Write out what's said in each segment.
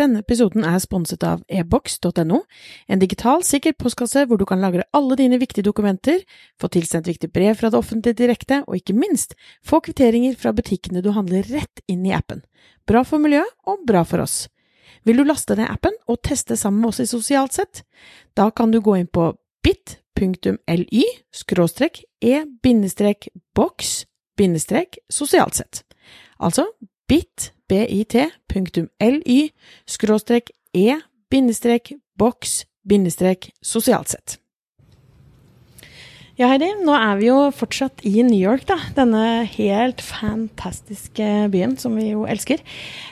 Denne episoden er sponset av ebox.no, en digital, sikker postkasse hvor du kan lagre alle dine viktige dokumenter, få tilsendt viktige brev fra det offentlige direkte, og ikke minst få kvitteringer fra butikkene du handler rett inn i appen. Bra for miljøet og bra for oss. Vil du laste ned appen og teste sammen med oss i Sosialt sett? Da kan du gå inn på bit.ly e-boks sosialt sett. Altså bit.ly skråstrek e-boks sosialt sett. Ja, Heidi, nå er vi jo fortsatt i New York, da. Denne helt fantastiske byen som vi jo elsker.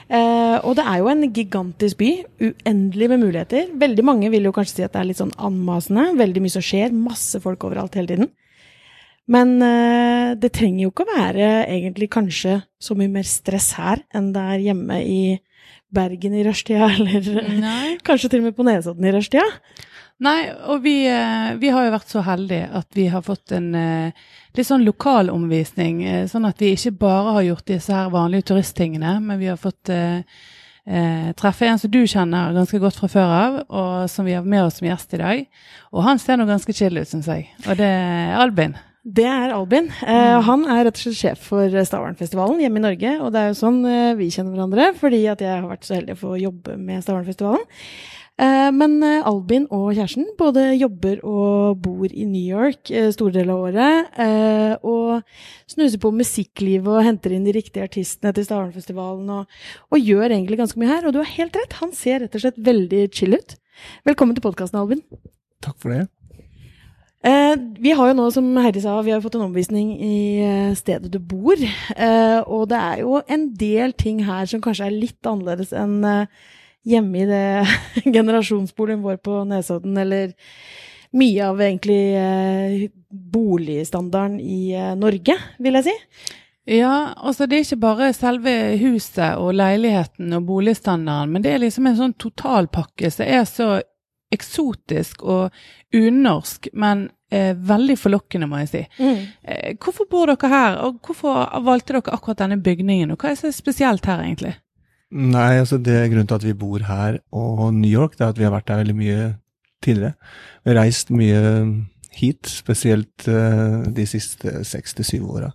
Eh, og det er jo en gigantisk by. Uendelig med muligheter. Veldig mange vil jo kanskje si at det er litt sånn anmasende. Veldig mye som skjer. Masse folk overalt hele tiden. Men uh, det trenger jo ikke å være egentlig kanskje så mye mer stress her enn det er hjemme i Bergen i rushtida, eller Nei. kanskje til og med på Nesodden i rushtida. Nei, og vi, uh, vi, har jo vært så heldige at vi har fått en uh, litt sånn lokal omvisning. sånn at vi ikke bare har gjort disse her vanlige turisttingene, men vi har fått treffe en som du kjenner ganske godt fra før av, og som vi har med oss som gjest i dag. Og han ser nå ganske chill ut, syns jeg. Og det er Albin. Det er Albin. Eh, mm. han er rett og slett sjef for Stavernfestivalen hjemme i Norge. Og det er jo sånn uh, vi kjenner hverandre, fordi at jeg har vært så heldig å få jobbe med Stavernfestivalen. Uh, men eh, Albin og kjæresten både jobber og bor i New York eh, store deler av året. Eh, og snuser på musikklivet og henter inn de riktige artistene til Stavernfestivalen. Og, og gjør egentlig ganske mye her. Og du har helt rett, han ser rett og slett veldig chill ut. Velkommen til podkasten, Albin. Takk for det. Eh, vi har jo nå, som Heidi sa, vi har fått en omvisning i eh, stedet du bor. Eh, og det er jo en del ting her som kanskje er litt annerledes enn eh, hjemme i det generasjonsboligen vår på Nesodden, eller mye av egentlig eh, boligstandarden i eh, Norge, vil jeg si. Ja, altså det er ikke bare selve huset og leiligheten og boligstandarden, men det er liksom en sånn totalpakke som er så eksotisk og unorsk, men eh, veldig forlokkende, må jeg si. Mm. Eh, hvorfor bor dere her, og hvorfor valgte dere akkurat denne bygningen, og hva er så spesielt her, egentlig? Nei, altså det er Grunnen til at vi bor her og New York, det er at vi har vært der veldig mye tidligere. Vi har reist mye hit, spesielt eh, de siste seks til syv åra.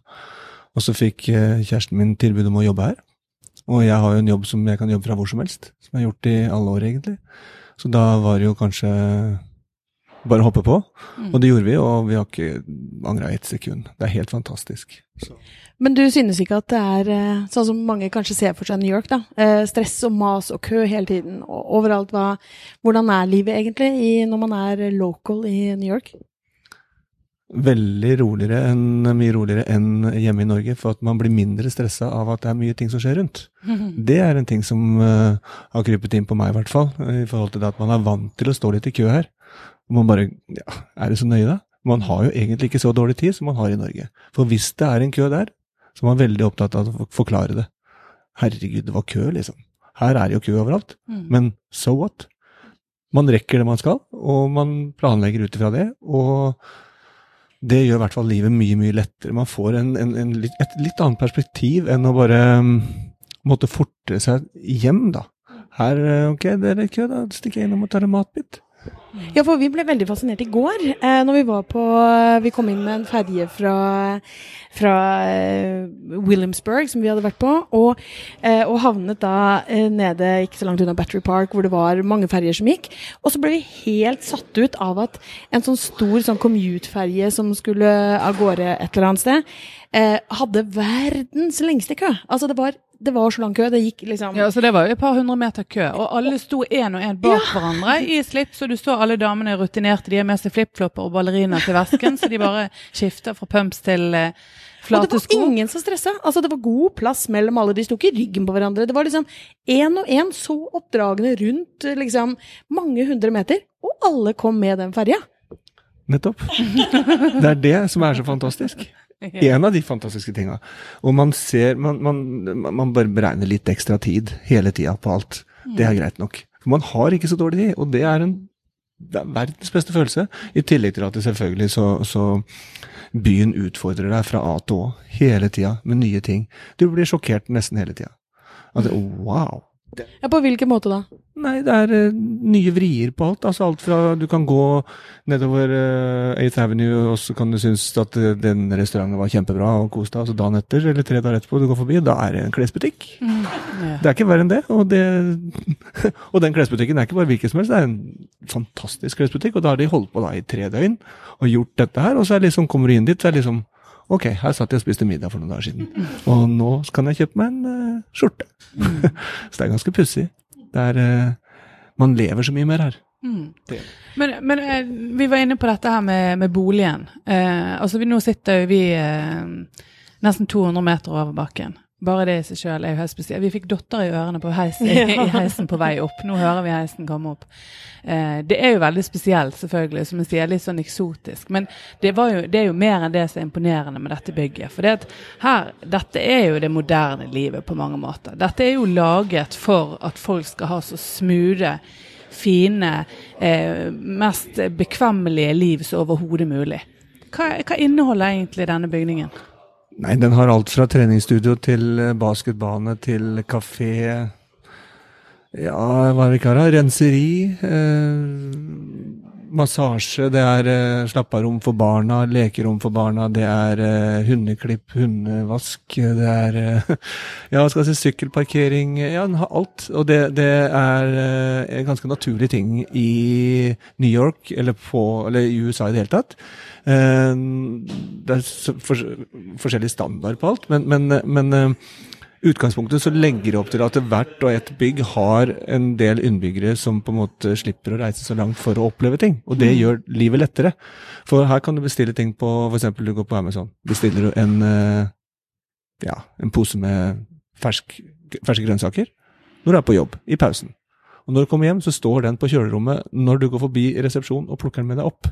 Og så fikk uh, kjæresten min tilbud om å jobbe her. Og jeg har jo en jobb som jeg kan jobbe fra hvor som helst, som jeg har gjort i alle år, egentlig. Så da var det jo kanskje bare å hoppe på. Mm. Og det gjorde vi, og vi har ikke angra ett sekund. Det er helt fantastisk. Så. Men du synes ikke at det er eh, sånn som mange kanskje ser for seg New York, da? Eh, stress og mas og kø hele tiden og overalt. Hva, hvordan er livet egentlig i, når man er local i New York? Veldig roligere enn, mye roligere enn hjemme i Norge, for at man blir mindre stressa av at det er mye ting som skjer rundt. Det er en ting som uh, har krypet inn på meg, i hvert fall, i forhold til det at man er vant til å stå litt i kø her. Og man bare Ja, er det så nøye, da? Man har jo egentlig ikke så dårlig tid som man har i Norge. For hvis det er en kø der, så er man veldig opptatt av å forklare det. Herregud, det var kø, liksom. Her er det jo kø overalt. Mm. Men so what? Man rekker det man skal, og man planlegger ut ifra det. og det gjør i hvert fall livet mye mye lettere. Man får en, en, en litt, et litt annet perspektiv enn å bare um, måtte forte seg hjem, da. Her, eh, ok, det er litt kø, da stikker jeg innom og tar en matbit. Ja, for vi ble veldig fascinert i går eh, når vi var på Vi kom inn med en ferje fra, fra eh, Williamsburg, som vi hadde vært på, og, eh, og havnet da eh, nede ikke så langt unna Battery Park, hvor det var mange ferjer som gikk. Og så ble vi helt satt ut av at en sånn stor sånn commute-ferje som skulle av gårde et eller annet sted, eh, hadde verdens lengste kø. Altså det var det var så lang kø. Det gikk liksom Ja, så det var jo et par hundre meter kø. Og alle sto én og én bak ja. hverandre i slips, og du så alle damene rutinerte. De har med seg flipflopper og ballerina til vesken, så de bare skifter fra pumps til sko. Og det var ingen som stressa. Altså, det var god plass mellom alle. De sto ikke i ryggen på hverandre. Det var liksom én og én så oppdragende rundt liksom mange hundre meter, og alle kom med den ferja. Nettopp. Det er det som er så fantastisk. En av de fantastiske tinga. Og man ser man, man, man, bare beregner litt ekstra tid hele tida på alt. Det er greit nok. For man har ikke så dårlig tid, og det er, en, det er verdens beste følelse. I tillegg til at det selvfølgelig så, så byen utfordrer deg fra A til Å hele tida med nye ting. Du blir sjokkert nesten hele tida. Altså, wow! Ja, På hvilken måte da? Nei, det er uh, nye vrier på alt. Altså alt fra du kan gå nedover uh, 8th Avenue, og så kan du synes at uh, den restauranten var kjempebra og kos deg, og så dagen etter eller tre dager etterpå du går forbi, da er det en klesbutikk. Mm. Ja. Det er ikke verre enn det. Og, det, og den klesbutikken er ikke bare hvilken som helst, det er en fantastisk klesbutikk, og da har de holdt på da i tre døgn og gjort dette her, og så er liksom, kommer du inn dit, så er det liksom Ok, her satt jeg og spiste middag for noen dager siden, og nå kan jeg kjøpe meg en uh, skjorte. så det er ganske pussig. Uh, Man lever så mye mer her. Mm. Men, men uh, vi var inne på dette her med, med boligen. Altså vi, Nå sitter vi nesten 200 meter over bakken. Bare det i seg sjøl er jo helt spesielt. Vi fikk dotter i ørene på heisen, ja. i heisen på vei opp. Nå hører vi heisen komme opp. Eh, det er jo veldig spesielt, selvfølgelig, som jeg sier, litt sånn eksotisk. Men det, jo, det, er jo mer enn det som er imponerende med dette bygget. For det at her, dette er jo det moderne livet på mange måter. Dette er jo laget for at folk skal ha så smoothe, fine, eh, mest bekvemmelige liv som overhodet mulig. Hva, hva inneholder egentlig denne bygningen? Nei, den har alt fra treningsstudio til eh, basketbane til kafé. Ja, hva er det ikke har? Renseri. Eh, massasje. Det er eh, slapparom for barna, lekerom for barna. Det er uh, hundeklipp, hundevask. Det er uh, ja, skal jeg si, sykkelparkering. Ja, den har alt. Og det, det er uh, en ganske naturlig ting i New York, eller, på, eller i USA i det hele tatt. Det er for, forskjellig standard på alt, men, men, men utgangspunktet så legger det opp til at hvert og ett bygg har en del innbyggere som på en måte slipper å reise så langt for å oppleve ting. Og det gjør livet lettere. For her kan du bestille ting på f.eks. du går på Amazon. Bestiller du en, eh, ja, en pose med fersk, ferske grønnsaker når du er på jobb, i pausen. Og når du kommer hjem, så står den på kjølerommet når du går forbi resepsjonen og plukker den med deg opp.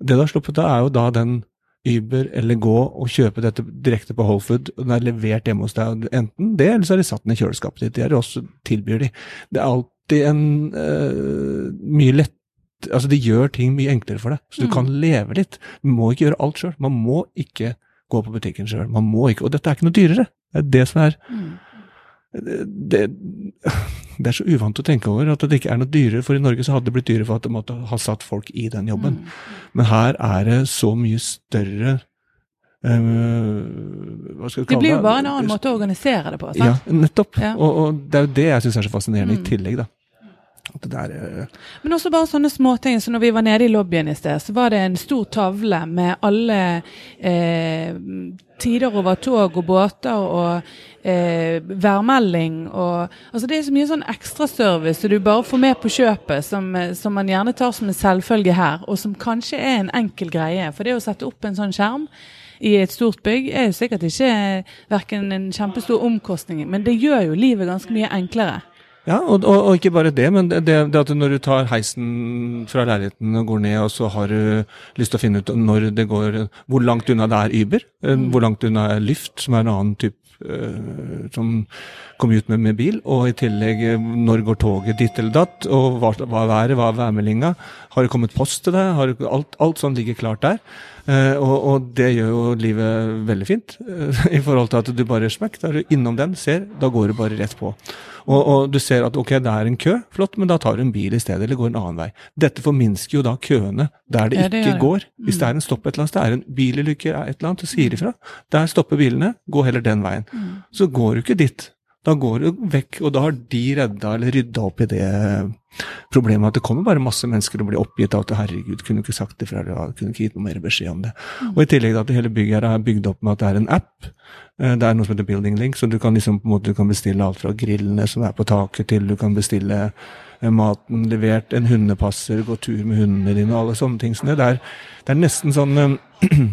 Det du har sluppet av, er jo da den Uber eller gå og kjøpe dette direkte på Whole Food, og den er levert hjemme hos deg. Enten det, eller så har de satt den i kjøleskapet ditt. Det er også tilbyr de. Det er alltid en uh, mye lett Altså, de gjør ting mye enklere for deg, så du Mm. kan leve litt. Du må ikke gjøre alt sjøl. Man må ikke gå på butikken sjøl. Man må ikke, og dette er ikke noe dyrere. Det er det som er Mm. Det, det er så uvant å tenke over at det ikke er noe dyrere, for i Norge så hadde det blitt dyrere for at det måtte ha satt folk i den jobben. Mm. Men her er det så mye større øh, Hva skal vi Det blir jo bare en annen måte å organisere det på. Ja, nettopp. Ja. Og, og det er jo det jeg syns er så fascinerende Mm. i tillegg, da. At det der, øh, Men også bare sånne småting. Så når vi var nede i lobbyen i sted, så var det en stor tavle med alle eh, tider over tog og båter og eh, værmelding og Altså det er så mye sånn ekstraservice som du bare får med på kjøpet, som, eh, som man gjerne tar som en selvfølge her, og som kanskje er en enkel greie. For det å sette opp en sånn skjerm i et stort bygg er jo sikkert ikke verken en kjempestor omkostning, men det gjør jo livet ganske mye enklere. Ja, og, og, og ikke bare det, men det, det at når du tar heisen fra leiligheten og går ned, og så har du lyst til å finne ut når det går, hvor langt unna det er Uber, mm. hvor langt unna er Lyft, som er en annen type eh, som kommer ut med, med bil, og i tillegg eh, når går toget ditt eller datt, og hva, hva er været, hva er værmeldinga, har det kommet post til deg, alt, alt sånt ligger klart der. Eh, og, og det gjør jo livet veldig fint, eh, i forhold til at du bare smekk, da er du innom den, ser, da går du bare rett på. Og, og du ser at ok, det er en kø, flott, men da tar du en bil i stedet, eller går en annen vei. Dette forminsker jo da køene der det Ja, det ikke det. går. Hvis det er en stopp et eller annet sted, er en bilulykke et eller annet, du sier ifra. Der stopper bilene, gå heller den veien. Så går du ikke dit. Da går du vekk, og da har de redda eller rydda opp i det problemet at det kommer bare masse mennesker og blir oppgitt av at herregud, kunne du ikke sagt det fra, deg, kunne ikke gitt noe mer beskjed om det. Og i tillegg at hele bygget her er bygd opp med at det er en app. Eh, Det er noe som heter Building Link, så du kan liksom måte du kan bestille alt fra grillene som er på taket, til du kan bestille eh, maten levert, en hundepasser, gå tur med hundene dine og alle sånne ting. Så det. Det er, det er nesten sånn eh,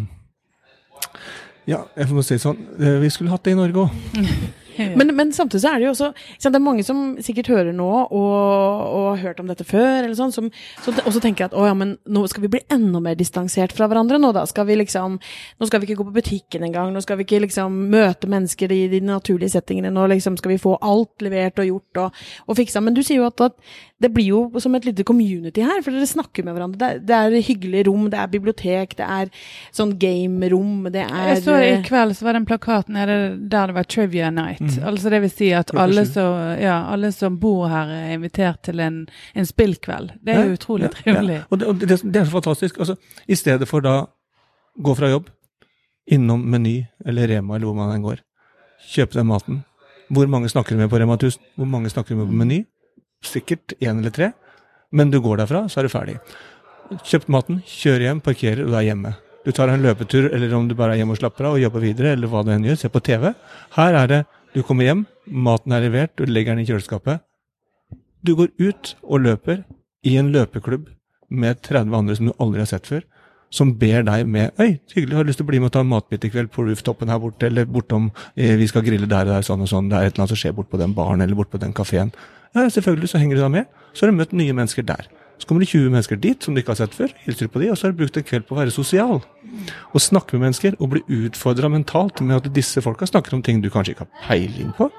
Ja, jeg får si det sånn. Vi skulle hatt det i Norge òg. Men, men samtidig så er det jo også Det er mange som sikkert hører nå og, og har hørt om dette før, eller sånn, som så også tenker at å ja, men nå skal vi bli enda mer distansert fra hverandre nå, da. Skal vi liksom Nå skal vi ikke gå på butikken engang. Nå skal vi ikke liksom møte mennesker i de naturlige settingene. Nå liksom skal vi få alt levert og gjort og, og fiksa. Men du sier jo at, at det blir jo som et lite community her, for dere snakker med hverandre. Det det er hyggelige rom, det er bibliotek, det er sånn game-rom, det er Jeg så I kveld så var det en plakat nede der det var Trivia Night. Mm. Altså det vil si at alle som, ja, alle som, bor her, er invitert til en, en spillkveld. Det er jo utrolig trivelig. Og, det, og det, det, er så fantastisk. Altså, I stedet for da gå fra jobb, innom Meny eller Rema eller hvor man enn går, kjøpe den maten. Hvor mange snakker du med på Rema 1000? Hvor mange snakker du med på Meny? Sikkert én eller tre. Men du går derfra, så er du ferdig. Kjøpt maten, kjører hjem, parkerer, og du er hjemme. Du tar en løpetur, eller om du bare er hjemme og slapper av og jobber videre, eller hva du enn gjør, se på TV. Her er det du kommer hjem, maten er levert, du legger den i kjøleskapet. Du går ut og løper i en løpeklubb med 30 andre som du aldri har sett før, som ber deg med Øy, hyggelig, har du lyst til å bli med og ta en matbit i kveld på rooftopen her borte, eller bortom eh, Vi skal grille der og der, sånn og sånn, det er et eller annet som skjer bort på den baren eller bort på den kafeen. Ja, selvfølgelig, så henger du da med. Så har du møtt nye mennesker der. Så kommer det 20 mennesker dit som du ikke har sett før, hilser på de, og så har du brukt en kveld på å være sosial. Og snakke med mennesker og bli utfordra mentalt med at disse folka snakker om ting du kanskje ikke har peiling på,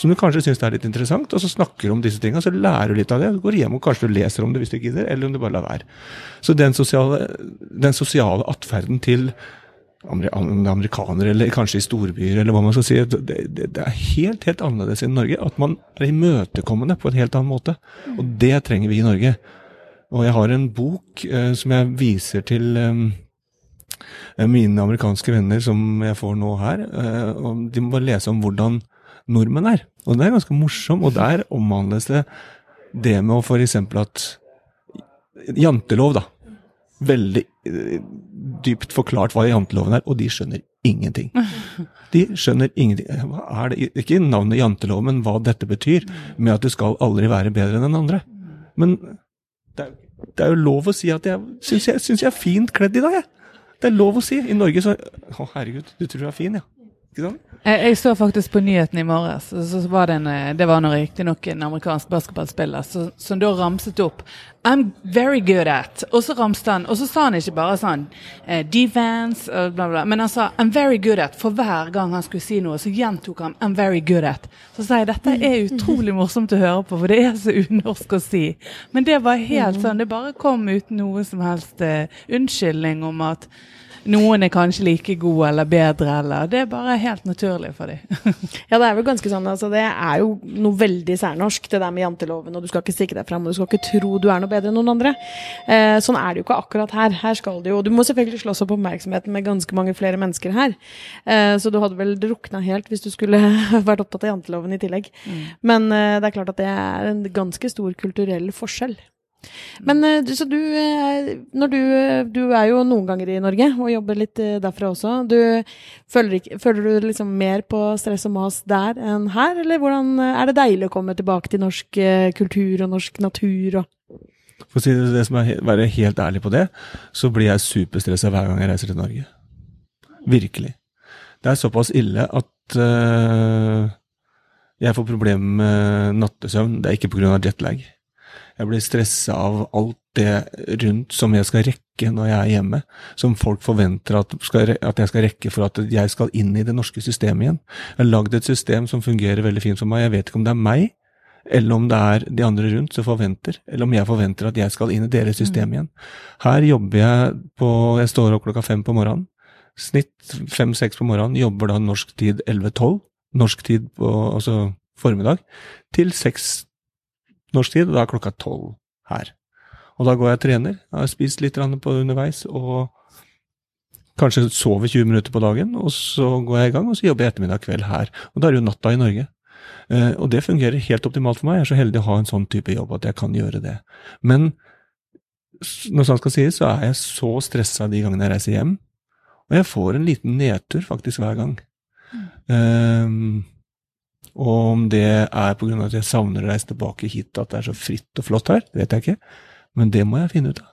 som du kanskje syns er litt interessant, og så snakker du om disse tinga, så lærer du litt av det. Du går hjem og kanskje du leser om det hvis du gidder, eller om du bare lar være. Så den sosiale, sosiale atferden til amerikanere, eller kanskje i storbyer, eller hva man skal si. Det, det, det, er helt, helt annerledes enn Norge. At man er imøtekommende på en helt annen måte. Og det trenger vi i Norge. Og jeg har en bok eh, som jeg viser til eh, mine amerikanske venner som jeg får nå her. Eh, og de må bare lese om hvordan nordmenn er. Og det er ganske morsom, og der omhandles det det med å f.eks. at Jantelov, da. Veldig eh, dypt forklart hva janteloven er, og de skjønner ingenting. De skjønner ingenting. Hva er det? Ikke navnet jantelov, men hva dette betyr, med at du skal aldri være bedre enn den andre. Men det er, det er jo lov å si at jeg syns jeg, jeg er fint kledd i dag, jeg. Det er lov å si. I Norge så Å, herregud, du tror du er fin, ja. Ikke sant? Jeg, jeg, så faktisk på nyheten i morges, så var det en, det var riktignok en amerikansk basketballspiller som da ramset opp I'm very good at Og så ramste han, og så sa han ikke bare sånn eh, defense og bla, bla, men han sa I'm very good at. For hver gang han skulle si noe, så gjentok han I'm very good at. Så sa jeg dette er utrolig morsomt å høre på, for det er så unorsk å si. Men det var helt sånn, det bare kom uten noe som helst uh, unnskyldning om at noen er kanskje like gode eller bedre, eller Det er bare helt naturlig for dem. ja, det er vel ganske sånn. altså Det er jo noe veldig særnorsk, det der med janteloven. Og du skal ikke stikke deg fram, og du skal ikke tro du er noe bedre enn noen andre. Eh, sånn er det jo ikke akkurat her. Her skal det jo Du må selvfølgelig slåss opp oppmerksomheten med ganske mange flere mennesker her. Eh, så du hadde vel drukna helt hvis du skulle vært opptatt av janteloven i tillegg. Mm. Men eh, det er klart at det er en ganske stor kulturell forskjell. Men eh, så du, eh, når du, du er jo noen ganger i Norge og jobber litt eh, derfra også. Du, føler, ikke, føler, du liksom mer på stress og mas der enn her, eller hvordan er det deilig å komme tilbake til norsk kultur og norsk natur og For å si det som er, være helt ærlig på det, så blir jeg superstressa hver gang jeg reiser til Norge. Virkelig. Det er såpass ille at uh, jeg får problemer med nattesøvn. Det er ikke pga. jetlag. Jeg blir stressa av alt det rundt som jeg skal rekke når jeg er hjemme. Som folk forventer at, skal, at, jeg skal rekke for at jeg skal inn i det norske systemet igjen. Jeg har lagd et system som fungerer veldig fint for meg. Jeg vet ikke om det er meg, eller om det er de andre rundt som forventer, eller om jeg forventer at jeg skal inn i deres system mm. igjen. Her jobber jeg på Jeg står opp klokka fem på morgenen. Snitt fem-seks på morgenen. Jobber da norsk tid 11-12. Norsk tid på altså formiddag. Til seks norsk tid, og da er klokka tolv her. Og da går jeg og trener. Jeg har spist litt på underveis og kanskje sover 20 minutter på dagen, og så går jeg i gang, og så jobber jeg ettermiddag kveld her. Og da er det jo natta i Norge. Eh, og det fungerer helt optimalt for meg. Jeg er så heldig å ha en sånn type jobb at jeg kan gjøre det. Men når sånt skal sies, så er jeg så stressa de gangene jeg reiser hjem. Og jeg får en liten nedtur faktisk hver gang. Mm. Um, og om det er pga. at jeg savner å reise tilbake hit, at det er så fritt og flott her, det vet jeg ikke. Men det må jeg finne ut av.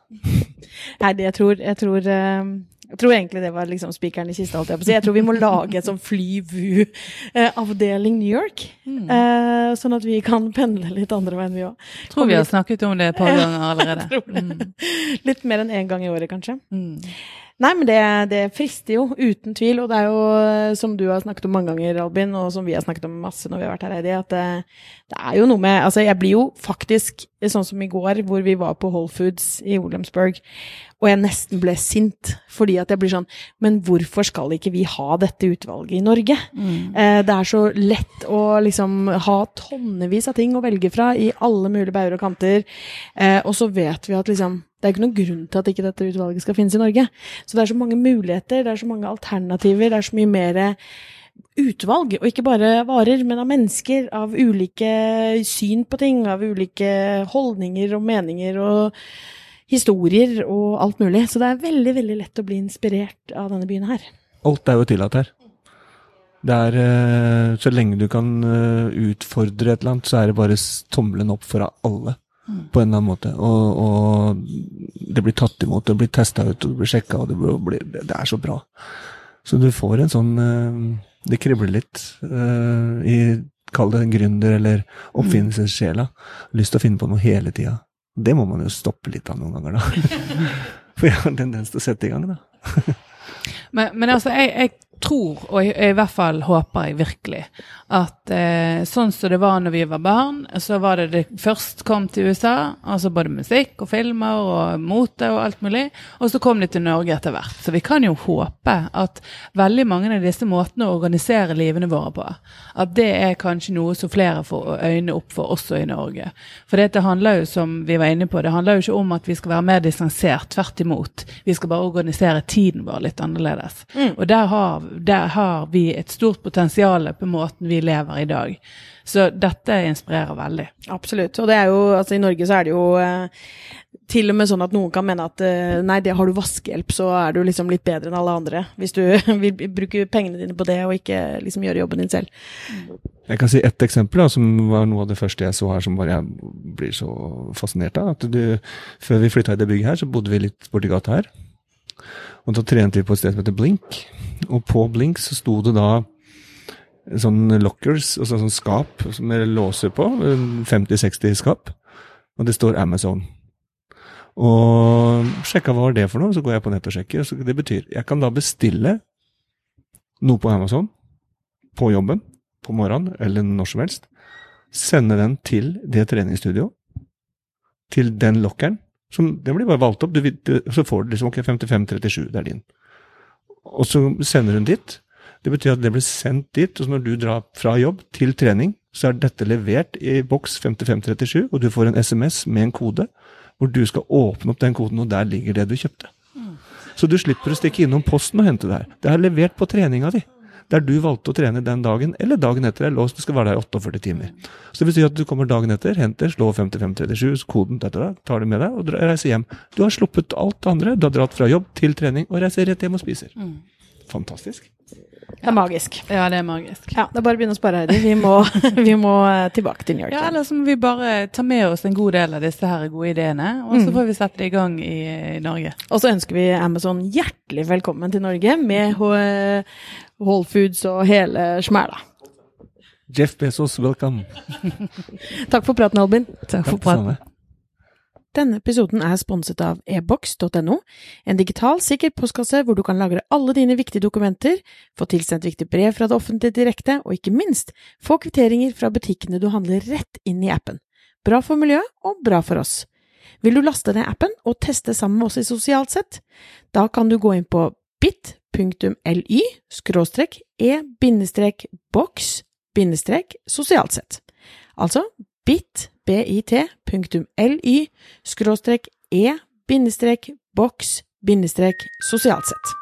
Nei, det jeg tror, jeg tror uh... Jeg tror egentlig det var liksom spikeren i kista. Jeg, jeg tror vi må lage et sånn flyvu-avdeling New York. Mm. Uh, sånn at vi kan pendle litt andre veien, vi òg. Tror vi har snakket om det et par ganger allerede. Mm. Litt mer enn én en gang i året, kanskje. Mm. Nei, men det, det, frister jo, uten tvil. Og det er jo, eh, som du har snakket om mange ganger, Albin, og som vi har snakket om masse når vi har vært her, Heidi, at det, det, er jo noe med Altså, jeg blir jo faktisk sånn som i går, hvor vi var på Whole Foods i Olemsburg, og jeg nesten ble sint fordi at jeg blir sånn Men hvorfor skal ikke vi ha dette utvalget i Norge? Mm. Eh, det er så lett å liksom ha tonnevis av ting å velge fra i alle mulige bauger og kanter, eh, og så vet vi at liksom det er ikke noen grunn til at ikke dette utvalget skal finnes i Norge. Så det er så mange muligheter, det er så mange alternativer, det er så mye mer utvalg. Og ikke bare varer, men av mennesker. Av ulike syn på ting, av ulike holdninger og meninger og historier og alt mulig. Så det er veldig, veldig lett å bli inspirert av denne byen her. Alt er jo tillatt her. Det er eh, Så lenge du kan eh, utfordre et eller annet, så er det bare tommelen opp for alle på en eller annen måte. Og, og, det blir tatt imot, det blir testa ut, og det blir sjekka, og det, blir, det, er så bra. Så du får en sånn eh, Det kribler litt uh, i Kall det gründer eller oppfinnelsessjela. Lyst til å finne på noe hele tida. Det må man jo stoppe litt av noen ganger, da. For jeg har en tendens til å sette i gang, da. men, men altså, jeg, jeg tror, og i, i, hvert fall håper jeg virkelig, at eh, sånn som det var når vi var barn, så var det det først kom til USA, altså både musikk og filmer og mote og alt mulig, og så kom de til Norge etter hvert. Så vi kan jo håpe at veldig mange av disse måtene å organisere livene våre på, at det er kanskje noe som flere får øynene opp for også i Norge. For det handler jo, som vi var inne på, det handler jo ikke om at vi skal være mer distansert, tvert imot. Vi skal bare organisere tiden vår litt annerledes. Mm. Og der har der har vi et stort potensial på måten vi lever i dag. Så dette inspirerer veldig. Absolutt. Og det er jo, altså i Norge så er det jo eh, til og med sånn at noen kan mene at eh, nei, det har du vaskehjelp, så er du liksom litt bedre enn alle andre. Hvis du vil bruke pengene dine på det, og ikke liksom gjøre jobben din selv. Jeg kan si ett eksempel, da, som var noe av det første jeg så her som bare jeg blir så fascinert av. at du, Før vi flytta i det bygget her, så bodde vi litt borti gata her. Og da trente vi på et sted som heter Blink. Og på Blink så sto det da sånn lockers, altså sånn skap med låser på. 50-60 skap. Og det står Amazon. Og sjekka hva var det for noe, så går jeg på nett og sjekker. Så det betyr jeg kan da bestille noe på Amazon på jobben på morgenen eller når som helst. Sende den til det treningsstudioet. Til den lockeren. Som, den blir bare valgt opp. Du, så får du liksom ok, 5537, det er din. Og så sender hun dit. Det betyr at det blir sendt dit. Og så når du drar fra jobb til trening, så er dette levert i boks 5537, og du får en SMS med en kode hvor du skal åpne opp den koden, og der ligger det du kjøpte. Mm. Så du slipper å stikke innom posten og hente det her. Det er levert på treninga di der du valgte å trene den dagen, eller dagen etter er låst, du skal være der i 48 timer. Så det vil si at du kommer dagen etter, henter, slår 5537, koden, dette, tar det med deg og reiser hjem. Du har sluppet alt det andre, du har dratt fra jobb til trening og reiser rett hjem og spiser. Mm. Fantastisk. Det er magisk. Ja, det er magisk. Ja, Det er bare å begynne å spare, Heidi. Vi må, vi må eh, tilbake til New York. Ja, eller så må vi bare ta med oss en god del av disse her gode ideene, og så mm. får vi sette det i gang i, i Norge. Og så ønsker vi Amazon hjertelig velkommen til Norge med Whole Foods og hele smæla. Jeff Bezos, welcome. Takk for praten, Albin. Takk for praten. Denne episoden er sponset av ebox.no, en digital, sikker postkasse hvor du kan lagre alle dine viktige dokumenter, få tilsendt viktige brev fra det offentlige direkte, og ikke minst få kvitteringer fra butikkene du handler rett inn i appen. Bra for miljøet og bra for oss. Vil du laste ned appen og teste sammen med oss i Sosialt sett? Da kan du gå inn på bit.ly skråstrek e-boks sosialt sett. Altså bit.ly skråstrek e bindestrek boks bindestrek sosialt sett.